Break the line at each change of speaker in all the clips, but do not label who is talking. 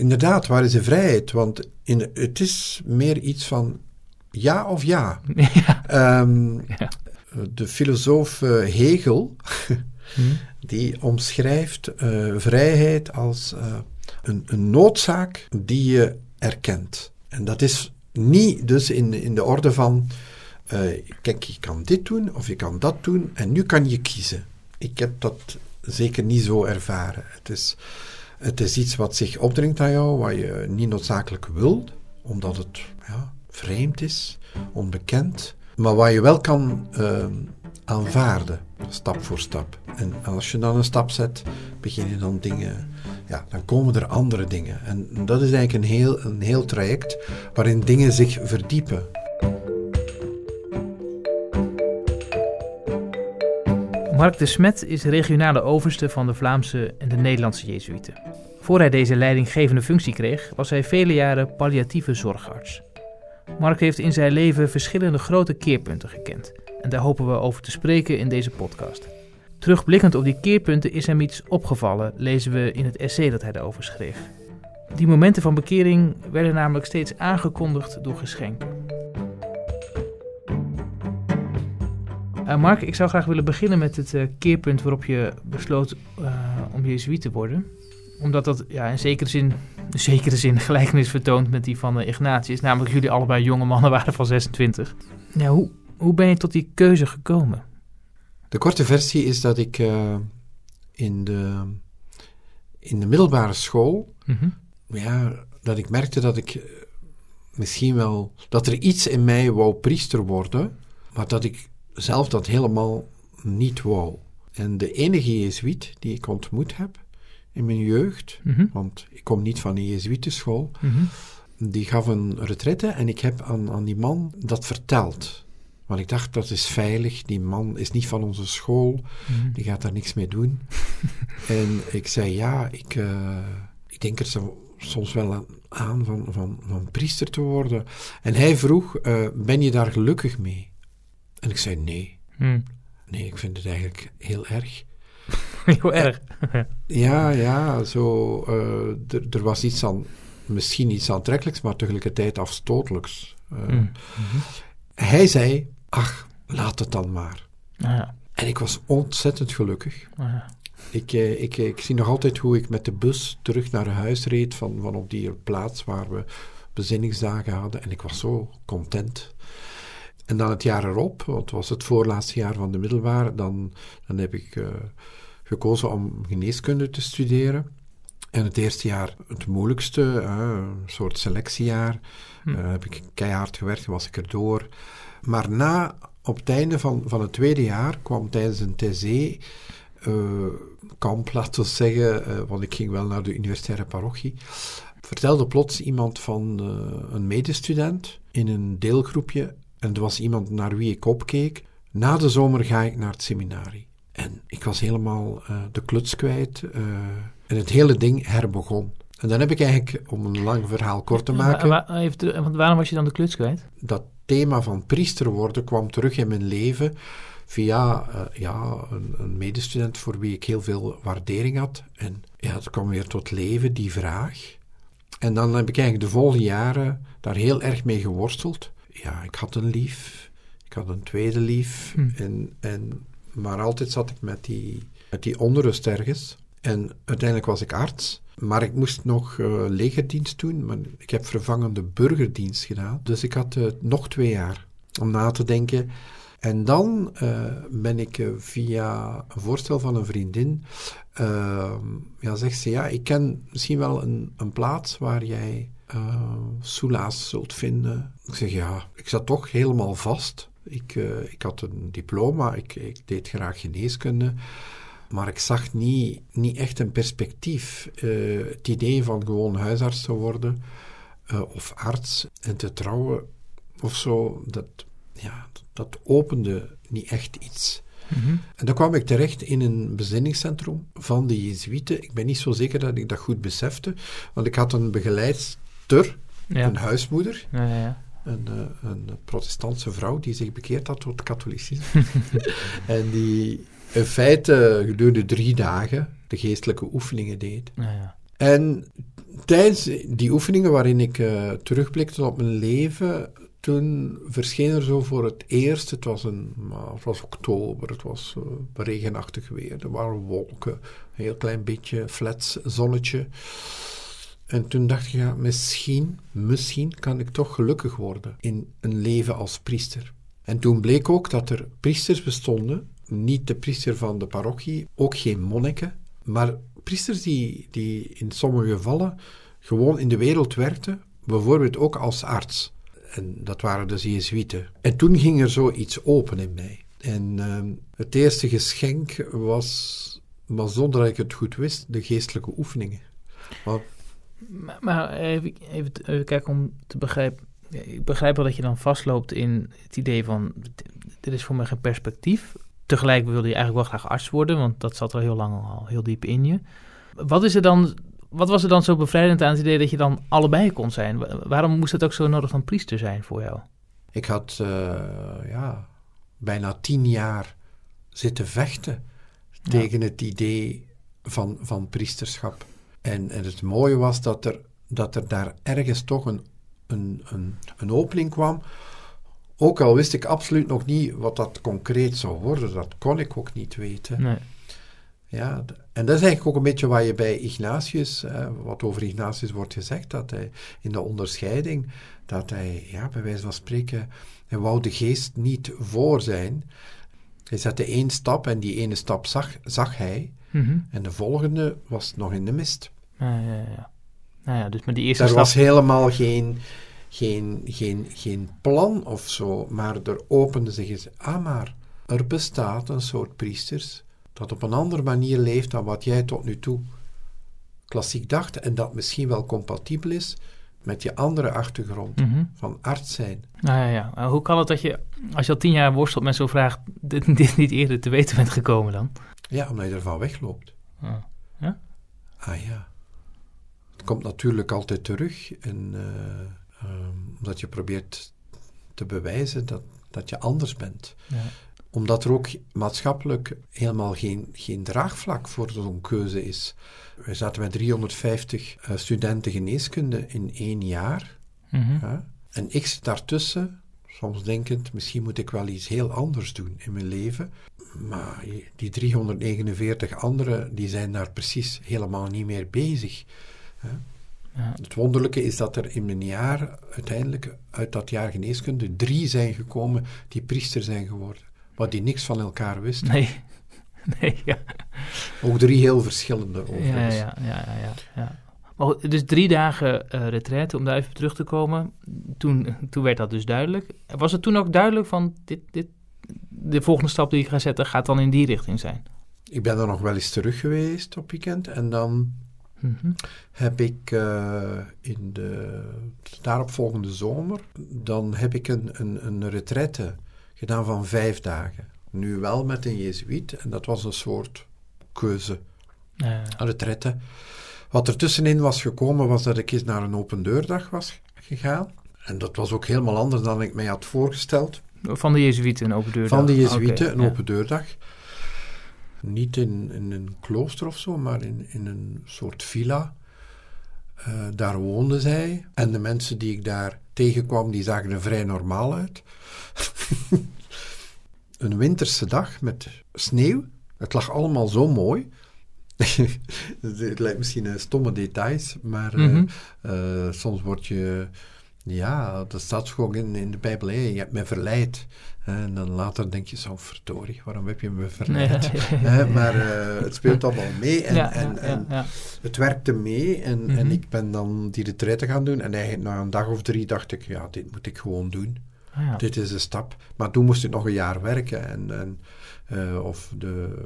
Inderdaad, waar is de vrijheid? Want in, het is meer iets van ja of ja.
ja.
Ehm,
Ja.
De filosoof eh, Hegel,
Hm.
die omschrijft eh, vrijheid als eh, een, een noodzaak die je erkent. En dat is niet dus in, in de orde van, kijk, je kan dit doen of je kan dat doen en nu kan je kiezen. Ik heb dat zeker niet zo ervaren. Het is, het is iets wat zich opdringt aan jou, wat je niet noodzakelijk wilt, omdat het ja, vreemd is, onbekend, maar wat je wel kan eh, aanvaarden, stap voor stap. En als je dan een stap zet, begin je dan dingen, ja, dan komen er andere dingen. En dat is eigenlijk een heel, een heel traject waarin dingen zich verdiepen.
Mark de Smet is regionale overste van de Vlaamse en de Nederlandse Jezuïeten. Voor hij deze leidinggevende functie kreeg, was hij vele jaren palliatieve zorgarts. Mark heeft in zijn leven verschillende grote keerpunten gekend. En daar hopen we over te spreken in deze podcast. Terugblikkend op die keerpunten is hem iets opgevallen, lezen we in het essay dat hij daarover schreef. Die momenten van bekering werden namelijk steeds aangekondigd door geschenken. Eh, Mark, ik zou graag willen beginnen met het eh, keerpunt waarop je besloot eh, om jezuïet te worden. Omdat dat ja, in zekere zin, in zekere zin gelijkenis vertoont met die van Ignatius. Namelijk jullie allebei jonge mannen waren van 26. Ja, hoe, hoe ben je tot die keuze gekomen?
De korte versie is dat ik in, de, in de middelbare school,
Mhm.
ja, dat ik merkte dat ik misschien wel, dat er iets in mij wou priester worden, maar dat ik zelf dat helemaal niet wou. En de enige jezuïet die ik ontmoet heb in mijn jeugd,
Mhm.
want ik kom niet van een jezuïetenschool,
Mhm.
die gaf een retraite en ik heb aan, aan die man dat verteld. Want ik dacht, dat is veilig, die man is niet van onze school,
Mhm.
die gaat daar niks mee doen. en ik zei, ja, ik, eh, ik denk er zo, soms wel aan, aan van, van, van priester te worden. En hij vroeg, eh, ben je daar gelukkig mee? En ik zei, nee.
Mhm.
Nee, ik vind het eigenlijk heel erg.
Heel erg.
Ja, ja, zo, eh, er- was iets aan, misschien iets aantrekkelijks, maar tegelijkertijd afstotelijks. Eh,
Mhm.
Hij zei, ach, laat het dan maar.
Ah, ja.
En ik was ontzettend gelukkig.
Ah, ja.
Ik, eh, ik, ik zie nog altijd hoe ik met de bus terug naar huis reed van, van op die plaats waar we bezinningsdagen hadden. En ik was zo content. En dan het jaar erop, want het was het voorlaatste jaar van de middelbare, dan, dan heb ik eh, gekozen om geneeskunde te studeren. En het eerste jaar het moeilijkste, eh, een soort selectiejaar.
Hm.
Eh, heb ik keihard gewerkt, was ik erdoor. Maar na, op het einde van, van het tweede jaar, kwam tijdens een TC eh, kamp, laten we zeggen, want ik ging wel naar de universitaire parochie, vertelde plots iemand van een medestudent in een deelgroepje, en het was iemand naar wie ik opkeek, na de zomer ga ik naar het seminarie. En ik was helemaal eh, de kluts kwijt eh, en het hele ding herbegon. En dan heb ik eigenlijk, om een lang verhaal kort te maken,
Wa- wa- even terug, want waarom was je dan de kluts kwijt?
dat thema van priester worden kwam terug in mijn leven via eh, ja, een, een medestudent voor wie ik heel veel waardering had. En ja, het kwam weer tot leven, die vraag. En dan heb ik eigenlijk de volgende jaren daar heel erg mee geworsteld. Ja, ik had een lief, ik had een tweede lief,
Hm.
en, en, maar altijd zat ik met die, met die onrust ergens. En uiteindelijk was ik arts, maar ik moest nog eh, legerdienst doen. Maar ik heb vervangende burgerdienst gedaan. Dus ik had eh, nog twee jaar om na te denken. En dan eh, ben ik via een voorstel van een vriendin, ja, zegt ze, ja, ik ken misschien wel een, een plaats waar jij eh soelaas zult vinden. Ik zeg, ja, ik zat toch helemaal vast. Ik, eh, ik had een diploma, ik, ik deed graag geneeskunde. Maar ik zag niet, niet echt een perspectief. Eh, het idee van gewoon huisarts te worden of arts en te trouwen of zo, dat, ja, dat opende niet echt iets.
Mhm.
En dan kwam ik terecht in een bezinningscentrum van de Jezuïeten. Ik ben niet zo zeker dat ik dat goed besefte, want ik had een
Ja.
een huismoeder,
Ja, ja, ja.
een, eh, een protestantse vrouw die zich bekeerd had tot katholicisme. en die in feite gedurende drie dagen de geestelijke oefeningen deed.
Ja, ja.
En tijdens die oefeningen waarin ik uh, terugblikte op mijn leven, toen verscheen er zo voor het eerst, het was, een, het was oktober, het was uh, regenachtig weer, er waren wolken, een heel klein beetje flats zonnetje. En toen dacht ik, ja, misschien, misschien kan ik toch gelukkig worden in een leven als priester. En toen bleek ook dat er priesters bestonden, niet de priester van de parochie, ook geen monniken, maar priesters die, die in sommige gevallen gewoon in de wereld werkten, bijvoorbeeld ook als arts. En dat waren de Jezuïeten. En toen ging er zoiets open in mij. En uh, het eerste geschenk was, maar zonder dat ik het goed wist, de geestelijke oefeningen.
Maar, maar, even, even, even kijken om te begrijpen. Ik begrijp wel dat je dan vastloopt in het idee van, dit is voor mij geen perspectief. Tegelijk wilde je eigenlijk wel graag arts worden, want dat zat al heel lang al heel diep in je. Wat is er dan wat was er dan zo bevrijdend aan het idee dat je dan allebei kon zijn? Waarom moest het ook zo nodig van priester zijn voor jou?
Ik had uh, ja, bijna tien jaar zitten vechten tegen het idee van, van priesterschap. En, en het mooie was dat er, dat er daar ergens toch een, een, een, een opening kwam. Ook al wist ik absoluut nog niet wat dat concreet zou worden, dat kon ik ook niet weten. Nee. Ja, en dat is eigenlijk ook een beetje wat je bij Ignatius, wat over Ignatius wordt gezegd, dat hij in de onderscheiding, dat hij, ja, bij wijze van spreken, hij wou de geest niet voor zijn. Hij zette één stap en die ene stap zag, zag hij, mhm. en de volgende was nog in de mist.
Ja, ja, ja. Ja, dus met die eerste
er
stap...
was helemaal geen, geen, geen, geen plan of zo, maar er opende zich eens, ah maar, er bestaat een soort priesters dat op een andere manier leeft dan wat jij tot nu toe klassiek dacht en dat misschien wel compatibel is met je andere achtergrond mhm. van arts zijn.
Nou ja, ja. Maar hoe kan het dat je, als je al tien jaar worstelt met zo'n vraag, dit, dit, niet eerder te weten bent gekomen dan?
Ja, omdat je ervan wegloopt.
Ah, ja?
Ah ja. Het komt natuurlijk altijd terug en uh, omdat je probeert te bewijzen dat, dat je anders bent. Ja omdat er ook maatschappelijk helemaal geen, geen draagvlak voor zo'n keuze is. We zaten met 350 uh, studenten geneeskunde in één jaar. Mhm. En ik zit daartussen, soms denkend, misschien moet ik wel iets heel anders doen in mijn leven. Maar die 349 anderen, die zijn daar precies helemaal niet meer bezig. Ja. Het wonderlijke is dat er in mijn jaar, uiteindelijk uit dat jaar geneeskunde, drie zijn gekomen die priester zijn geworden wat die niks van elkaar wisten.
Nee. nee, ja.
Ook drie heel verschillende overigens.
Ja, ja, ja, ja. ja. Maar dus drie dagen uh, retraite, om daar even terug te komen. Toen, toen werd dat dus duidelijk. Was het toen ook duidelijk van, dit, dit, de volgende stap die ik ga zetten gaat dan in die richting zijn?
Ik ben er nog wel eens terug geweest op weekend. En dan mhm. heb ik uh, in de daaropvolgende zomer, dan heb ik een, een, een retraite gedaan van vijf dagen. Nu wel met een jezuïet en dat was een soort keuze. Uh. Retraite. Wat er tussenin was gekomen was dat ik eens naar een open deurdag was gegaan. En dat was ook helemaal anders dan ik mij had voorgesteld.
Van de Jezuïeten een open deurdag?
Van de Jezuïeten een open deurdag. Niet in, in, een klooster of zo, maar in, in een soort villa. Uh, daar woonden zij. En de mensen die ik daar tegenkwam, die zagen er vrij normaal uit. een winterse dag met sneeuw. Het lag allemaal zo mooi. het lijkt misschien een stomme details, maar mm soms word je... Ja, dat staat gewoon in, in de Bijbel. Je hebt me verleid. En dan later denk je zo, verdorie, waarom heb je me verleid? maar uh, het speelt allemaal mee en, ja, en, en het werkte mee. En, en mhm. ik ben dan die retraite gaan doen. En eigenlijk na een dag of drie dacht ik, ja, dit moet ik gewoon doen. Ah, dit is de stap. Maar toen moest ik nog een jaar werken en, en uh, of de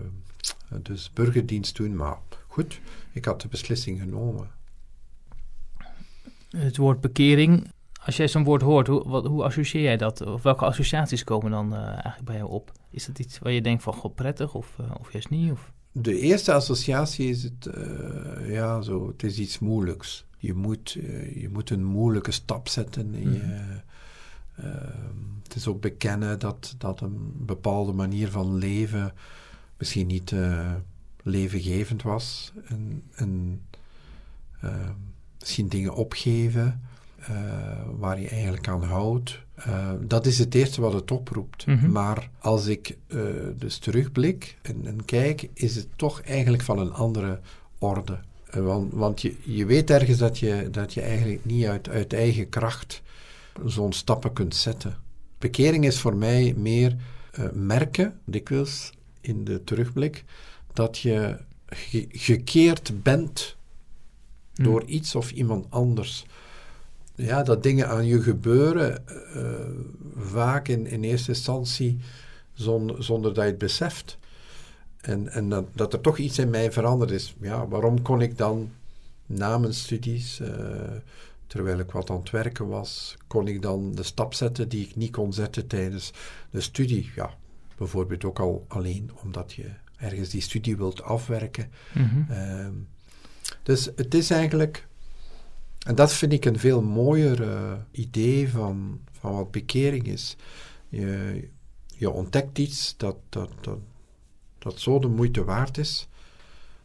dus burgerdienst doen. Maar goed, ik had de beslissing genomen.
Het woord bekering, als jij zo'n woord hoort, hoe, wat, hoe associeer jij dat? Of welke associaties komen dan uh, eigenlijk bij jou op? Is dat iets waar je denkt van, god, prettig of, uh, of juist niet? Of?
De eerste associatie is het, uh, ja, zo, het is iets moeilijks. Je moet, je moet een moeilijke stap zetten in je mhm. Ehm, het is ook bekennen dat, dat een bepaalde manier van leven misschien niet levengevend was. En, en uh, misschien dingen opgeven waar je eigenlijk aan houdt. dat is het eerste wat het oproept.
Mhm.
Maar als ik dus terugblik en, en, kijk, is het toch eigenlijk van een andere orde. want, want je, je weet ergens dat je, dat je eigenlijk niet uit, uit eigen kracht zo'n stappen kunt zetten. Bekering is voor mij meer merken, dikwijls in de terugblik, dat je gekeerd bent door
Hmm.
iets of iemand anders. Ja, dat dingen aan je gebeuren, uh, vaak in, in eerste instantie zonder, zonder dat je het beseft. En, en dat, dat, er toch iets in mij veranderd is. Ja, waarom kon ik dan na mijn studies, uh, terwijl ik wat aan het werken was, kon ik dan de stap zetten die ik niet kon zetten tijdens de studie? Ja, bijvoorbeeld ook al alleen omdat je ergens die studie wilt afwerken.
Mm -hmm.
uh, dus het is eigenlijk, en dat vind ik een veel mooier uh, idee van, van wat bekering is. Je, je ontdekt iets dat, dat, dat, dat zo de moeite waard is.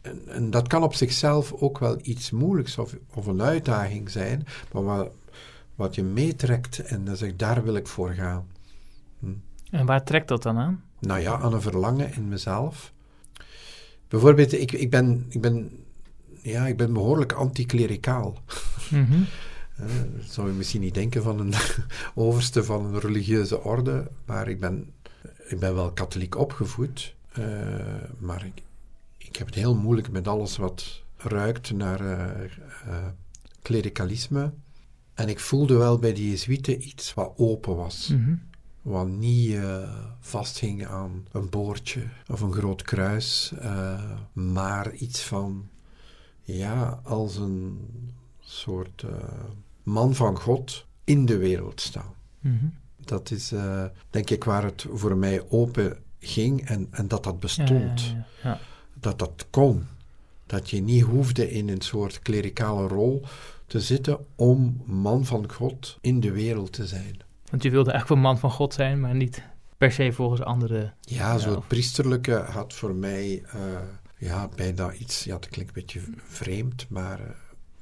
En, en, dat kan op zichzelf ook wel iets moeilijks of, of een uitdaging zijn, maar wat, wat je meetrekt en dan zegt, daar wil ik voor gaan.
Hm. En waar trekt dat dan aan?
Nou ja, aan een verlangen in mezelf. Bijvoorbeeld, ik, ik, ben, ik, ben, ja, ik ben behoorlijk anticlericaal.
Mm -hmm.
uh, dat zou je misschien niet denken van een overste van een religieuze orde, maar ik ben, ik ben wel katholiek opgevoed. Uh, maar ik, ik heb het heel moeilijk met alles wat ruikt naar uh, klerikalisme. En ik voelde wel bij de Jezuïeten iets wat open was.
Mm -hmm.
Wat niet uh, vasthing aan een boordje of een groot kruis, uh, maar iets van, ja, als een soort uh, man van God in de wereld staan.
Mm -hmm.
Dat is, denk ik, waar het voor mij open ging en, en dat dat bestond.
Ja, ja, ja.
Dat dat kon. Dat je niet hoefde in een soort klerikale rol te zitten om man van God in de wereld te zijn.
Want je wilde eigenlijk een man van God zijn, maar niet per se volgens anderen.
Ja, zo het priesterlijke had voor mij uh, ja, bijna iets, ja, dat klinkt een beetje vreemd, maar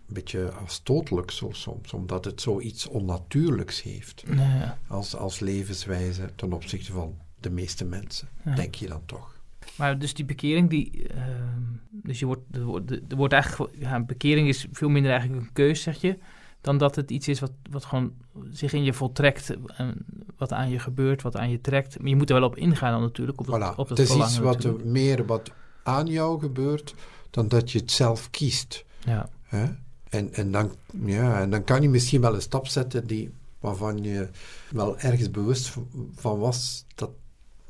een beetje afstotelijk zo soms, omdat het zoiets onnatuurlijks heeft
ja.
als, als levenswijze ten opzichte van de meeste mensen,
ja.
denk je dan toch.
Maar dus die bekering, die, uh, dus je wordt, er wordt, wordt eigenlijk, ja, bekering is veel minder eigenlijk een keus, zeg je, dan dat het iets is wat, wat gewoon zich in je voltrekt, en wat aan je gebeurt, wat aan je trekt. Maar je moet er wel op ingaan dan natuurlijk, op dat,
voilà.
op dat
Het is iets wat meer wat aan jou gebeurt, dan dat je het zelf kiest.
Ja.
Hè? En, en, dan, ja, en dan kan je misschien wel een stap zetten die, waarvan je wel ergens bewust van was dat,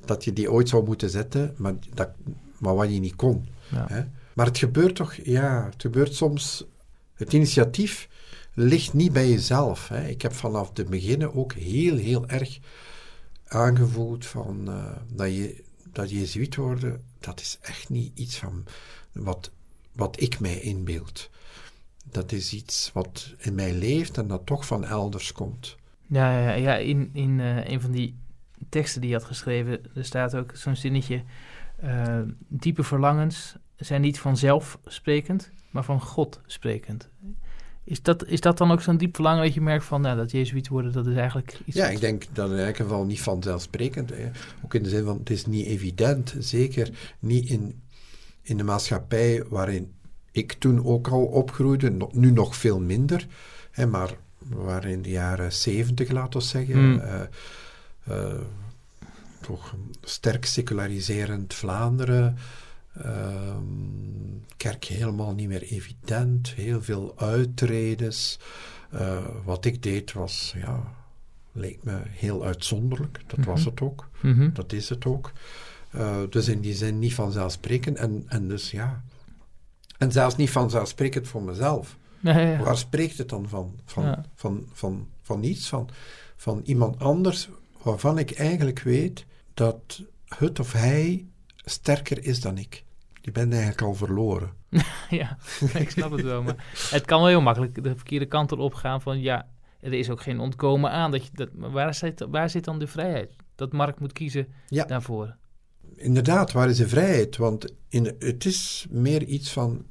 dat je die ooit zou moeten zetten, maar, dat, maar wat je niet kon.
Ja.
Hè? Maar het gebeurt toch, ja, het gebeurt soms, het initiatief ligt niet bij jezelf. Hè. Ik heb vanaf het begin ook heel, heel erg aangevoeld van uh, dat je dat jezuïet worden, dat is echt niet iets van wat, wat ik mij inbeeld. Dat is iets wat in mij leeft en dat toch van elders komt.
Ja, ja, ja in, in uh, een van die teksten die je had geschreven, er staat ook zo'n zinnetje: uh, diepe verlangens zijn niet vanzelf sprekend, maar van God sprekend. Is dat, is dat dan ook zo'n diep verlangen dat je merkt van nou, dat Jezuïet worden, dat is eigenlijk iets.
Ja,
wat...
ik denk dat in elk geval niet vanzelfsprekend. Hè. Ook in de zin van het is niet evident, zeker niet in, in de maatschappij waarin ik toen ook al opgroeide, nu nog veel minder, hè, maar waar in de jaren zeventig, laten we zeggen,
mm.
uh, uh, toch sterk seculariserend Vlaanderen. Uh, kerk helemaal niet meer evident, heel veel uittredens. Uh, wat ik deed was, ja, leek me heel uitzonderlijk. Dat mm -hmm. was het ook.
Mm -hmm.
Dat is het ook. Dus in die zin niet vanzelfsprekend. En, en dus ja. En zelfs niet vanzelfsprekend voor mezelf.
Ja, ja, ja.
Waar spreekt het dan van? Van, van, van, van, van iets, van, van iemand anders waarvan ik eigenlijk weet dat het of hij sterker is dan ik. Je bent eigenlijk al verloren.
ja, ik snap het wel. Maar het kan wel heel makkelijk de verkeerde kant erop gaan van ja, er is ook geen ontkomen aan. Dat je, dat, waar, zit, waar zit dan de vrijheid? Dat Mark moet kiezen
ja.
daarvoor.
Inderdaad, waar is de vrijheid? Want in, het is meer iets van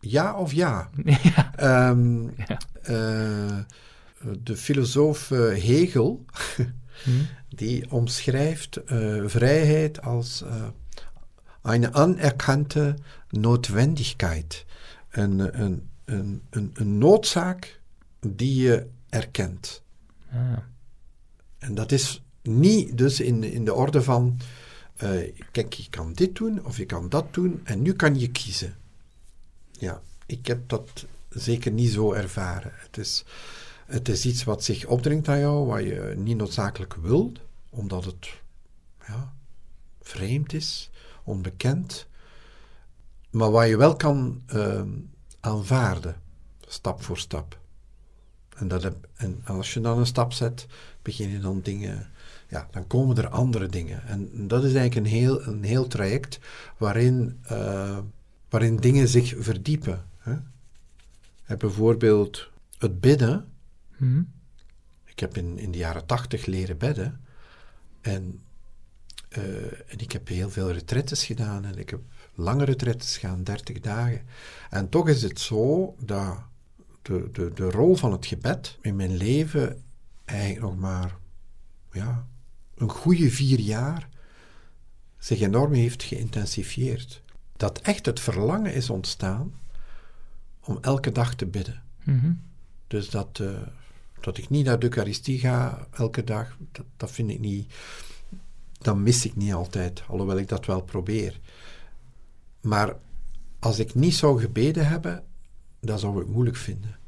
ja of ja.
ja.
Ehm,
Ja.
eh, de filosoof eh, Hegel,
Hm.
die omschrijft eh, vrijheid als eh een anerkannte Notwendigkeit. Een, een, een, een, een noodzaak die je erkent.
Ah.
En dat is niet dus in, in de orde van, eh, kijk, je kan dit doen of je kan dat doen en nu kan je kiezen. Ja, ik heb dat zeker niet zo ervaren. Het is, het is iets wat zich opdringt aan jou, wat je niet noodzakelijk wilt, omdat het ja, vreemd is, onbekend, maar wat je wel kan ehm, aanvaarden, stap voor stap. En, dat en als je dan een stap zet, begin je dan dingen, ja, dan komen er andere dingen. En dat is eigenlijk een heel, een heel traject waarin, eh, waarin dingen zich verdiepen. Hè? En bijvoorbeeld het bidden.
Hm.
Ik heb in, in de jaren tachtig leren bidden. En, eh, en ik heb heel veel retretes gedaan. En ik heb lange retretes gedaan, 30 dagen. En toch is het zo dat de, de, de rol van het gebed in mijn leven eigenlijk nog maar ja, een goede vier jaar zich enorm heeft geïntensifieerd. Dat echt het verlangen is ontstaan om elke dag te bidden.
Mhm.
Dus dat, eh, dat ik niet naar de Eucharistie ga elke dag, dat, dat vind ik niet. Dat mis ik niet altijd, alhoewel ik dat wel probeer. Maar als ik niet zou gebeden hebben, dan zou ik het moeilijk vinden.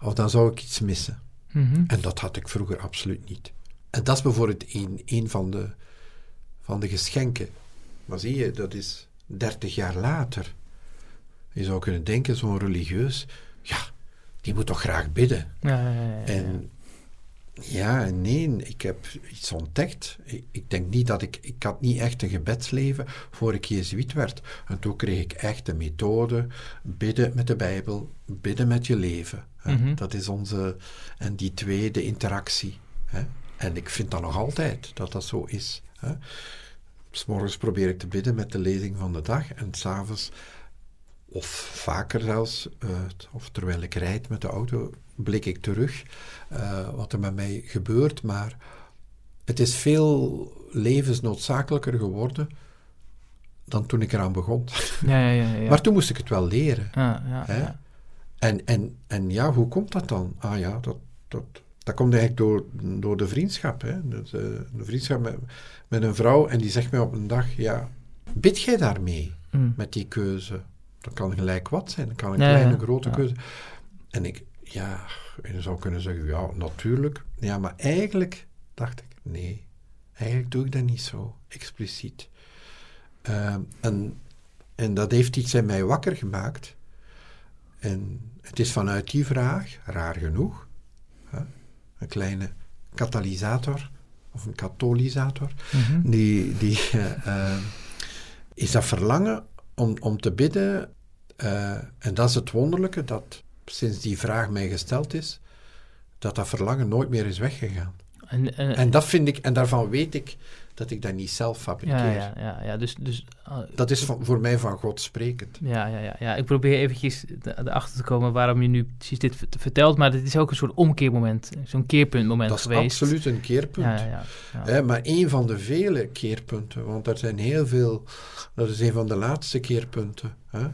Of dan zou ik iets missen.
Mhm.
En dat had ik vroeger absoluut niet. En dat is bijvoorbeeld een, een van, de, van de geschenken. Maar zie je, dat is dertig jaar later. Je zou kunnen denken, zo'n religieus, ja, die moet toch graag bidden.
Ja, ja, ja.
En ja en nee, ik heb iets ontdekt. Ik, ik denk niet dat ik... Ik had niet echt een gebedsleven voor ik jezuïet werd. En toen kreeg ik echt de methode, bidden met de Bijbel, bidden met je leven.
Mhm.
Dat is onze... En die twee, de interactie. Hè. En ik vind dat nog altijd, dat dat zo is. Hè. S morgens probeer ik te bidden met de lezing van de dag en s'avonds of vaker zelfs, eh, of terwijl ik rijd met de auto, blik ik terug eh, wat er met mij gebeurt. Maar het is veel levensnoodzakelijker geworden dan toen ik eraan begon.
ja, ja, ja, ja.
Maar toen moest ik het wel leren.
Ja, ja,
Hè?
ja.
En, en, en ja, hoe komt dat dan? Ah ja, dat, dat, dat komt eigenlijk door, door de vriendschap. Hè? Dus, eh, de vriendschap met, met een vrouw en die zegt mij op een dag, ja, bid jij daarmee?
Mm.
met die keuze. Dat kan gelijk wat zijn, dat kan een kleine, grote
ja.
keuze. En ik, ja, en je zou kunnen zeggen, ja, natuurlijk. Ja, maar eigenlijk dacht ik, nee, eigenlijk doe ik dat niet zo expliciet. Ehm, en, en dat heeft iets in mij wakker gemaakt. En het is vanuit die vraag, raar genoeg, een kleine katalysator of een katalysator,
Mhm.
die, die eh, eh, is dat verlangen om, om te bidden. eh, en dat is het wonderlijke, dat sinds die vraag mij gesteld is, dat dat verlangen nooit meer is weggegaan.
En, en,
En dat vind ik, en daarvan weet ik dat ik dat niet zelf fabriceer.
ja, ja, ja, ja, dus, dus ah,
Dat is van, voor mij van God sprekend.
Ja, ja, ja, ja, ik probeer eventjes erachter te komen waarom je nu precies dit vert- vertelt, maar dit is ook een soort omkeermoment, zo'n keerpuntmoment
Dat is
geweest.
absoluut een keerpunt.
Ja, ja,
maar één van de vele keerpunten, want er zijn heel veel, dat is een van de laatste keerpunten. Hè.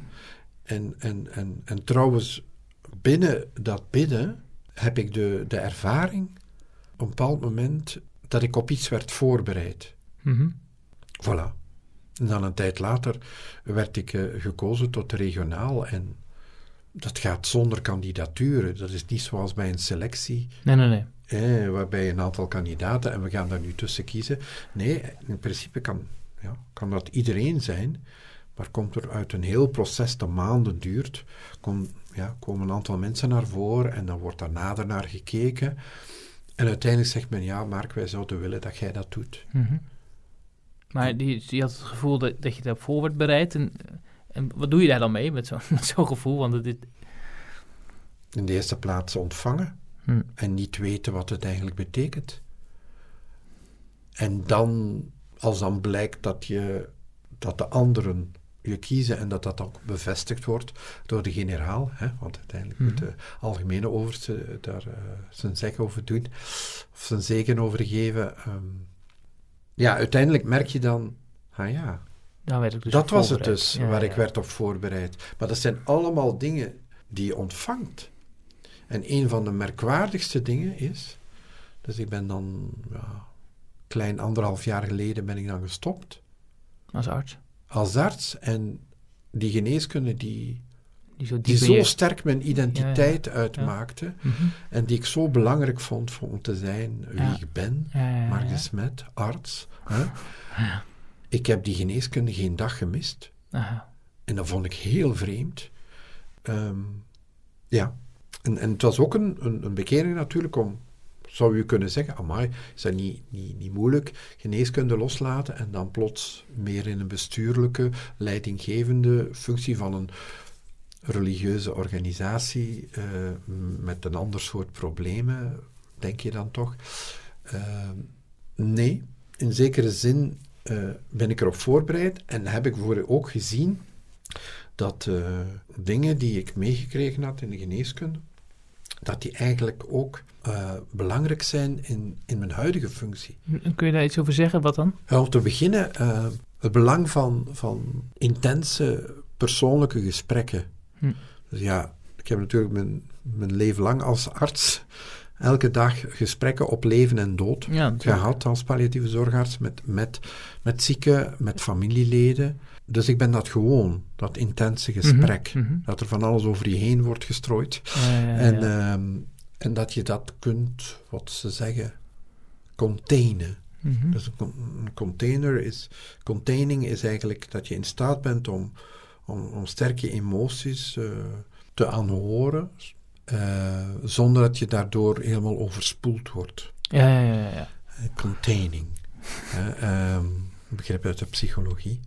En, en, en, en trouwens, binnen dat bidden heb ik de, de ervaring op een bepaald moment dat ik op iets werd voorbereid.
Mhm.
Voilà. En dan een tijd later werd ik eh, gekozen tot regionaal en dat gaat zonder kandidaturen. Dat is niet zoals bij een selectie.
Nee, nee, nee.
Eh, waarbij een aantal kandidaten en we gaan daar nu tussen kiezen. Nee, in principe kan, ja, kan dat iedereen zijn, maar komt er uit een heel proces dat maanden duurt, kom, ja, komen een aantal mensen naar voren en dan wordt daar nader naar gekeken. En uiteindelijk zegt men, ja Mark, wij zouden willen dat jij dat doet.
Mhm. Maar die, je had het gevoel dat, dat je daarvoor werd bereid. En, en wat doe je daar dan mee met zo'n zo'n gevoel? Want het, is-
In de eerste plaats ontvangen
hm.
en niet weten wat het eigenlijk betekent. En dan, als dan blijkt dat, je, dat de anderen je kiezen en dat dat ook bevestigd wordt door de generaal, hè, want uiteindelijk
Mhm.
moet de algemene overste daar eh, zijn zeg over doen, of zijn zegen over geven. ehm. ja, uiteindelijk merk je dan, ah ja,
werd dus
dat was het dus
Ja,
waar
ja.
ik werd op voorbereid. Maar dat zijn allemaal dingen die je ontvangt. En een van de merkwaardigste dingen is, dus ik ben dan, ja, klein anderhalf jaar geleden ben ik dan gestopt
Als arts.
Als arts en die geneeskunde die,
Die zo
die zo sterk mijn identiteit uitmaakte
Mhm.
en die ik zo belangrijk vond voor om te zijn wie ik ben, de Smet, arts. Hè? Ik heb die geneeskunde geen dag gemist.
Aha.
En dat vond ik heel vreemd. Ehm, ja. En, en het was ook een, een, een bekering natuurlijk om, zou je kunnen zeggen, amai, is dat niet, niet, niet moeilijk, geneeskunde loslaten en dan plots meer in een bestuurlijke, leidinggevende functie van een religieuze organisatie eh, met een ander soort problemen, denk je dan toch? Ehm, nee, in zekere zin eh, ben ik erop voorbereid en heb ik voor ook gezien dat eh, dingen die ik meegekregen had in de geneeskunde, dat die eigenlijk ook eh, belangrijk zijn in, in mijn huidige functie.
Kun je daar iets over zeggen? Wat dan?
Ja, om te beginnen, eh, het belang van, van intense persoonlijke gesprekken.
Hm.
Dus ja, ik heb natuurlijk mijn, mijn leven lang als arts elke dag gesprekken op leven en dood
Ja,
gehad als palliatieve zorgarts met, met, met zieken, met familieleden. Dus ik ben dat gewoon, dat intense gesprek.
Mhm, mhm.
Dat er van alles over je heen wordt gestrooid.
Ja, ja, ja,
En, ehm, en dat je dat kunt, wat ze zeggen, containen.
Mhm.
Dus een container is, containing is eigenlijk dat je in staat bent om, om, om sterke emoties eh, te aanhoren, eh, zonder dat je daardoor helemaal overspoeld wordt.
ja, ja, ja, ja.
Eh, containing. Hè, ehm, begrip uit de psychologie.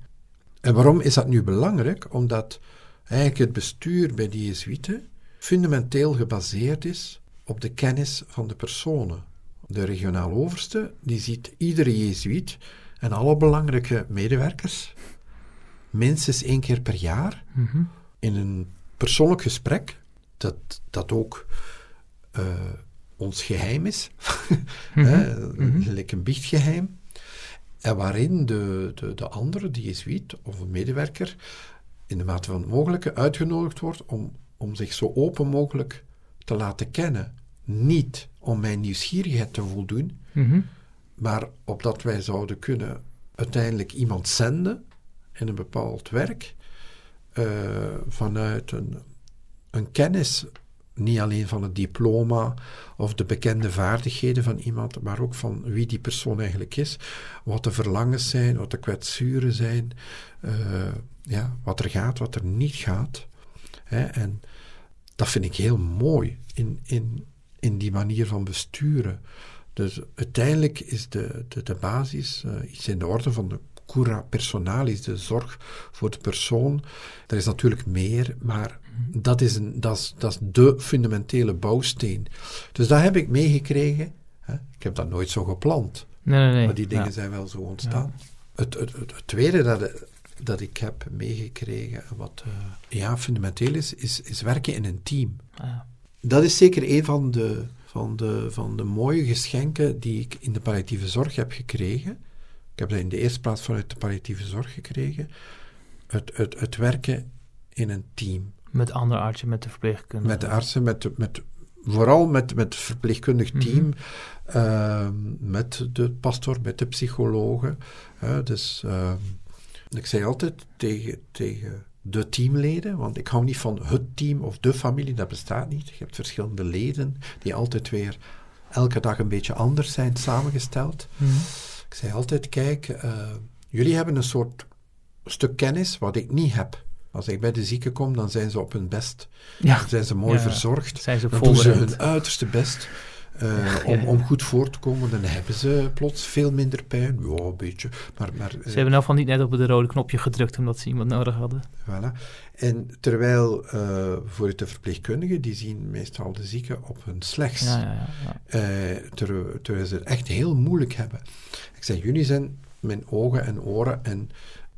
En waarom is dat nu belangrijk? Omdat eigenlijk het bestuur bij de Jezuïeten fundamenteel gebaseerd is op de kennis van de personen. De regionaal overste die ziet iedere Jezuïet en alle belangrijke medewerkers minstens één keer per jaar
Mhm.
in een persoonlijk gesprek, dat, dat ook eh, ons geheim is, hè,
Mhm.
gelijk een biechtgeheim, en waarin de, de, de andere, die jezuïet of een medewerker, in de mate van het mogelijke uitgenodigd wordt om, om zich zo open mogelijk te laten kennen. Niet om mijn nieuwsgierigheid te voldoen,
Mhm.
maar opdat wij zouden kunnen uiteindelijk iemand zenden in een bepaald werk eh, vanuit een, een kennis, niet alleen van het diploma of de bekende vaardigheden van iemand, maar ook van wie die persoon eigenlijk is, wat de verlangens zijn, wat de kwetsuren zijn, eh, ja, wat er gaat, wat er niet gaat. Hè, en dat vind ik heel mooi in, in, in die manier van besturen. Dus uiteindelijk is de, de, de basis eh, iets in de orde van de cura personalis, de zorg voor de persoon. Er is natuurlijk meer, maar dat is, een, dat is, dat is de fundamentele bouwsteen. Dus dat heb ik meegekregen. Ik heb dat nooit zo gepland,
Nee, nee, nee.
maar die dingen
Ja.
zijn wel zo ontstaan. Het, het, het, het tweede dat, dat ik heb meegekregen, wat eh, ja, fundamenteel is, is, is werken in een team.
Ah,
Dat is zeker een van de, van, de, van de mooie geschenken die ik in de palliatieve zorg heb gekregen. Ik heb dat in de eerste plaats vanuit de palliatieve zorg gekregen. Het, het, het werken in een team.
Met andere artsen, met de verpleegkundigen.
Met de artsen, met, met, vooral met, met het verpleegkundig
Mhm.
team, ehm, met de pastor, met de psychologen. dus ehm, ik zei altijd tegen, tegen de teamleden, want ik hou niet van het team of de familie, dat bestaat niet. Je hebt verschillende leden die altijd weer elke dag een beetje anders zijn samengesteld.
Mhm.
Ik zei altijd, kijk, eh, jullie hebben een soort stuk kennis wat ik niet heb. Als ik bij de zieken kom, dan zijn ze op hun best.
Ja,
Dan zijn ze mooi
Ja.
verzorgd.
zijn ze
Dan doen ze hun uiterste best eh, om, om goed voor te komen. Dan hebben ze plots veel minder pijn. Ja, een beetje. Maar, maar, eh,
Ze hebben nou van niet net op het rode knopje gedrukt omdat ze iemand nodig hadden.
Voilà. En terwijl eh, voor de verpleegkundigen, die zien meestal de zieken op hun slechts.
Ja, ja, ja. ja.
Eh, terwijl, terwijl ze het echt heel moeilijk hebben. Ik zeg, jullie zijn mijn ogen en oren en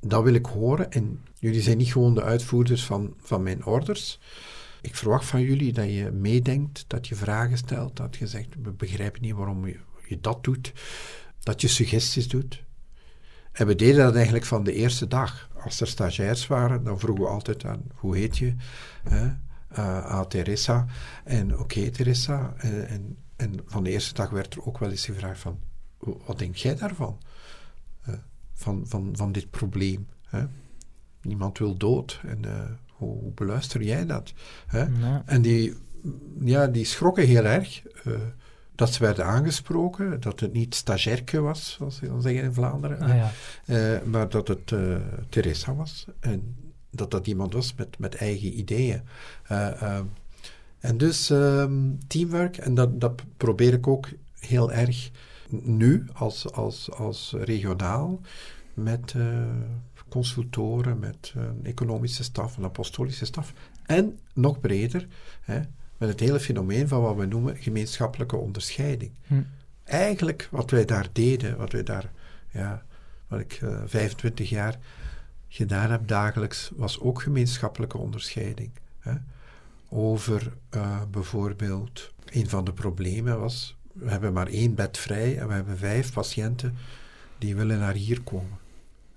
dat wil ik horen. En jullie zijn niet gewoon de uitvoerders van, van mijn orders. Ik verwacht van jullie dat je meedenkt, dat je vragen stelt, dat je zegt, we begrijpen niet waarom je, je dat doet, dat je suggesties doet. En we deden dat eigenlijk van de eerste dag. Als er stagiairs waren, dan vroegen we altijd aan, hoe heet je? Hè? Uh, aan Teresa. En oké, Teresa. En, en, en, van de eerste dag werd er ook wel eens gevraagd van, wat denk jij daarvan? Van, van, van dit probleem. Hè? Niemand wil dood. En uh, hoe, hoe, beluister jij dat? Hè? Ja. En die, ja, die schrokken heel erg dat ze werden aangesproken, dat het niet stagiairke was, zoals ze dan zeggen in Vlaanderen,
ah, ja.
uh, maar dat het Teresa was. En dat dat iemand was met, met eigen ideeën. En dus ehm, teamwork, en dat, dat probeer ik ook heel erg nu als, als, als regionaal met consultoren, met een economische staf, een apostolische staf. En nog breder, hè, met het hele fenomeen van wat we noemen gemeenschappelijke onderscheiding.
Hm.
Eigenlijk wat wij daar deden, wat wij daar, ja, wat ik uh, 25 jaar gedaan heb dagelijks, was ook gemeenschappelijke onderscheiding. Hè. Over uh, bijvoorbeeld, een van de problemen was, we hebben maar één bed vrij en we hebben vijf patiënten die willen naar hier komen.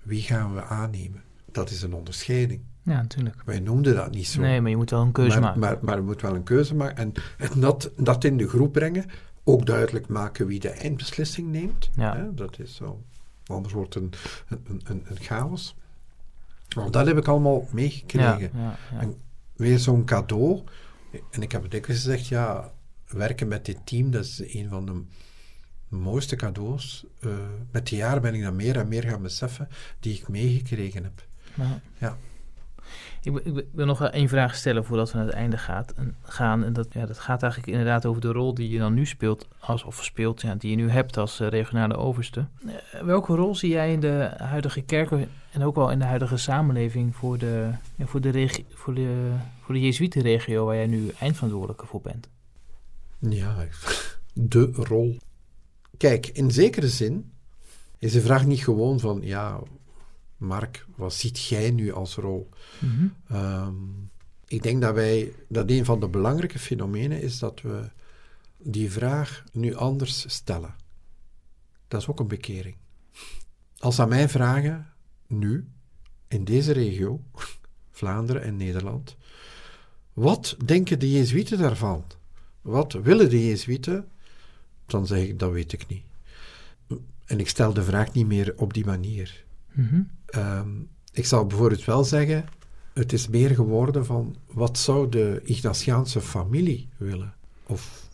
Wie gaan we aannemen? Dat is een onderscheiding.
Ja, natuurlijk.
Wij noemden dat niet zo.
Nee, maar je moet wel een keuze
maar,
maken.
Maar, maar je moet wel een keuze maken. En, en dat, dat in de groep brengen. Ook duidelijk maken wie de eindbeslissing neemt.
Ja.
Hè, dat is zo. Anders wordt het een, een, een, een chaos. Maar dat heb ik allemaal meegekregen.
Ja, ja, ja.
En weer zo'n cadeau. En ik heb het dikwijls gezegd, ja, werken met dit team, dat is een van de mooiste cadeaus. Uh, met de jaren ben ik dat meer en meer gaan beseffen, die ik meegekregen heb.
Ja.
ja.
Ik, ik, wil nog één vraag stellen voordat we naar het einde gaat, en gaan. En dat, ja, dat gaat eigenlijk inderdaad over de rol die je dan nu speelt, als, of speelt, ja, die je nu hebt als uh, regionale overste. Uh, welke rol zie jij in de huidige kerk en ook wel in de huidige samenleving voor de, ja, voor de, voor de, voor de Jezuïetenregio waar jij nu eindverantwoordelijke voor bent?
Ja, de rol. Kijk, in zekere zin is de vraag niet gewoon van, ja, Mark, wat ziet jij nu als rol?
Mm -hmm.
um, ik denk dat wij, dat een van de belangrijke fenomenen is dat we die vraag nu anders stellen. Dat is ook een bekering. Als aan mij vragen, nu, in deze regio, Vlaanderen en Nederland, wat denken de Jezuïeten daarvan? Wat willen de Jezuïeten? Dan zeg ik, dat weet ik niet. En ik stel de vraag niet meer op die manier.
Mm -hmm.
Um, ik zal bijvoorbeeld wel zeggen, het is meer geworden van wat zou de Ignatiaanse familie willen? Of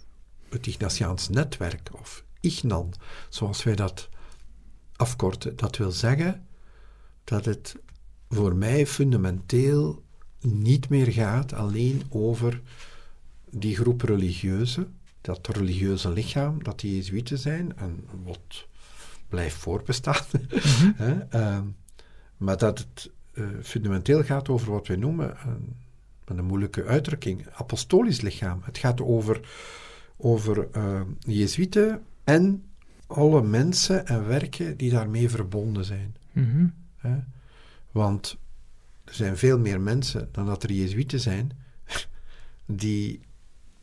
het Ignatiaans netwerk, of Ignan, zoals wij dat afkorten. Dat wil zeggen dat het voor mij fundamenteel niet meer gaat alleen over die groep religieuzen, dat religieuze lichaam, dat die Jezuïeten zijn en wat blijft voortbestaan.
Mhm.
um, maar dat het uh, fundamenteel gaat over wat wij noemen, een, met een moeilijke uitdrukking, apostolisch lichaam. Het gaat over, over uh, Jezuïeten en alle mensen en werken die daarmee verbonden zijn.
Mm -hmm.
Hè? Want er zijn veel meer mensen dan dat er Jezuïeten zijn, die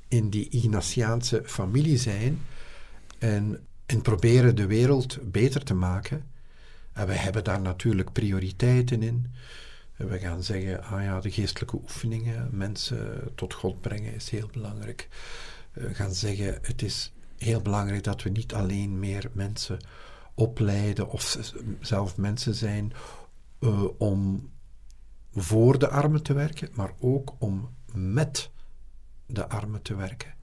in die Ignatiaanse familie zijn en, en proberen de wereld beter te maken. En wij hebben daar natuurlijk prioriteiten in. We gaan zeggen, ah ja, de geestelijke oefeningen, mensen tot God brengen is heel belangrijk. We gaan zeggen, het is heel belangrijk dat we niet alleen meer mensen opleiden of zelf mensen zijn uh, om voor de armen te werken, maar ook om met de armen te werken.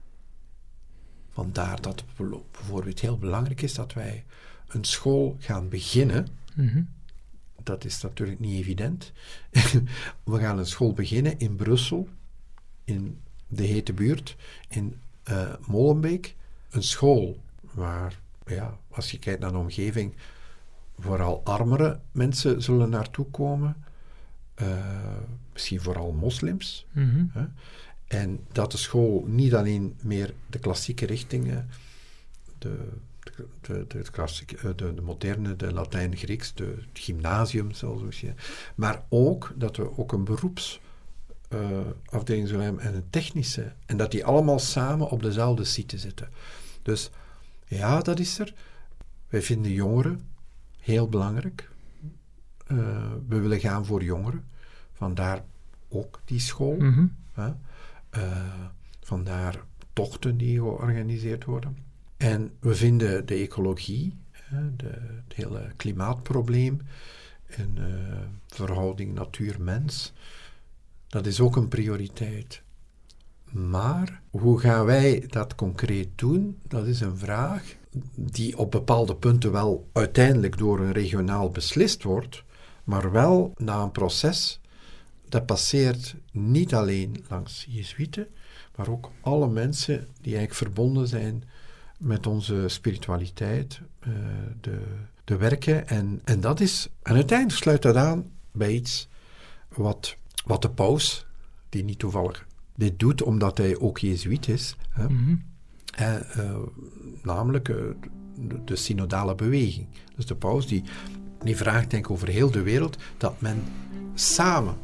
Vandaar dat het bijvoorbeeld heel belangrijk is dat wij een school gaan beginnen.
Mm -hmm.
Dat is natuurlijk niet evident. We gaan een school beginnen in Brussel, in de hete buurt, in uh, Molenbeek. Een school waar, ja, als je kijkt naar de omgeving, vooral armere mensen zullen naartoe komen. Uh, misschien vooral moslims.
Mm -hmm.
Hè? En dat de school niet alleen meer de klassieke richtingen, de, de, de, klassiek, de, de moderne, de Latijn-Grieks, de, het gymnasium, we zeggen. Maar ook dat we ook een beroepsafdeling uh, zullen hebben en een technische. En dat die allemaal samen op dezelfde site zitten. Dus ja, dat is er. Wij vinden jongeren heel belangrijk. Uh, we willen gaan voor jongeren. Vandaar ook die school. Uh, vandaar tochten die georganiseerd worden. En we vinden de ecologie, de, het hele klimaatprobleem en uh, verhouding natuur-mens, dat is ook een prioriteit. Maar hoe gaan wij dat concreet doen? Dat is een vraag die op bepaalde punten wel uiteindelijk door een regionaal beslist wordt, maar wel na een proces dat passeert niet alleen langs Jezuïeten, maar ook alle mensen die eigenlijk verbonden zijn met onze spiritualiteit, uh, de, de werken. En, en dat is, en uiteindelijk sluit dat aan bij iets wat, wat de paus, die niet toevallig dit doet omdat hij ook Jezuïet is, hè,
Mhm.
eh, namelijk eh, de, de synodale beweging. Dus de paus die, die vraagt denk ik over heel de wereld dat men samen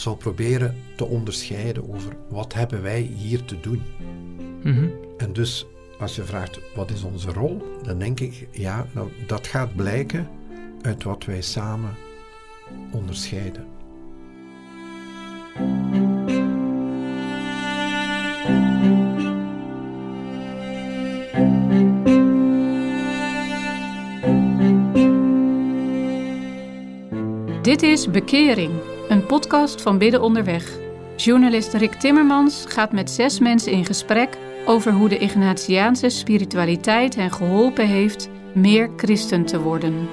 zal proberen te onderscheiden over wat hebben wij hier te doen.
Mhm.
En dus als je vraagt wat is onze rol, dan denk ik ja, nou, dat gaat blijken uit wat wij samen onderscheiden.
Dit is Bekering, een podcast van Bidden Onderweg. Journalist Rick Timmermans gaat met zes mensen in gesprek over hoe de Ignatiaanse spiritualiteit hen geholpen heeft meer christen te worden.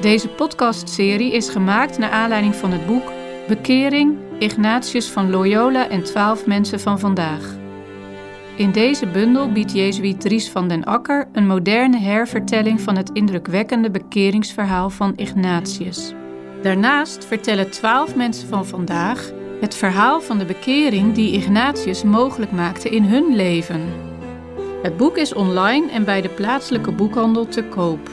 Deze podcastserie is gemaakt naar aanleiding van het boek Bekering, Ignatius van Loyola en twaalf mensen van vandaag. In deze bundel biedt Jezuïet Dries van den Akker een moderne hervertelling van het indrukwekkende bekeringsverhaal van Ignatius. Daarnaast vertellen twaalf mensen van vandaag het verhaal van de bekering die Ignatius mogelijk maakte in hun leven. Het boek is online en bij de plaatselijke boekhandel te koop.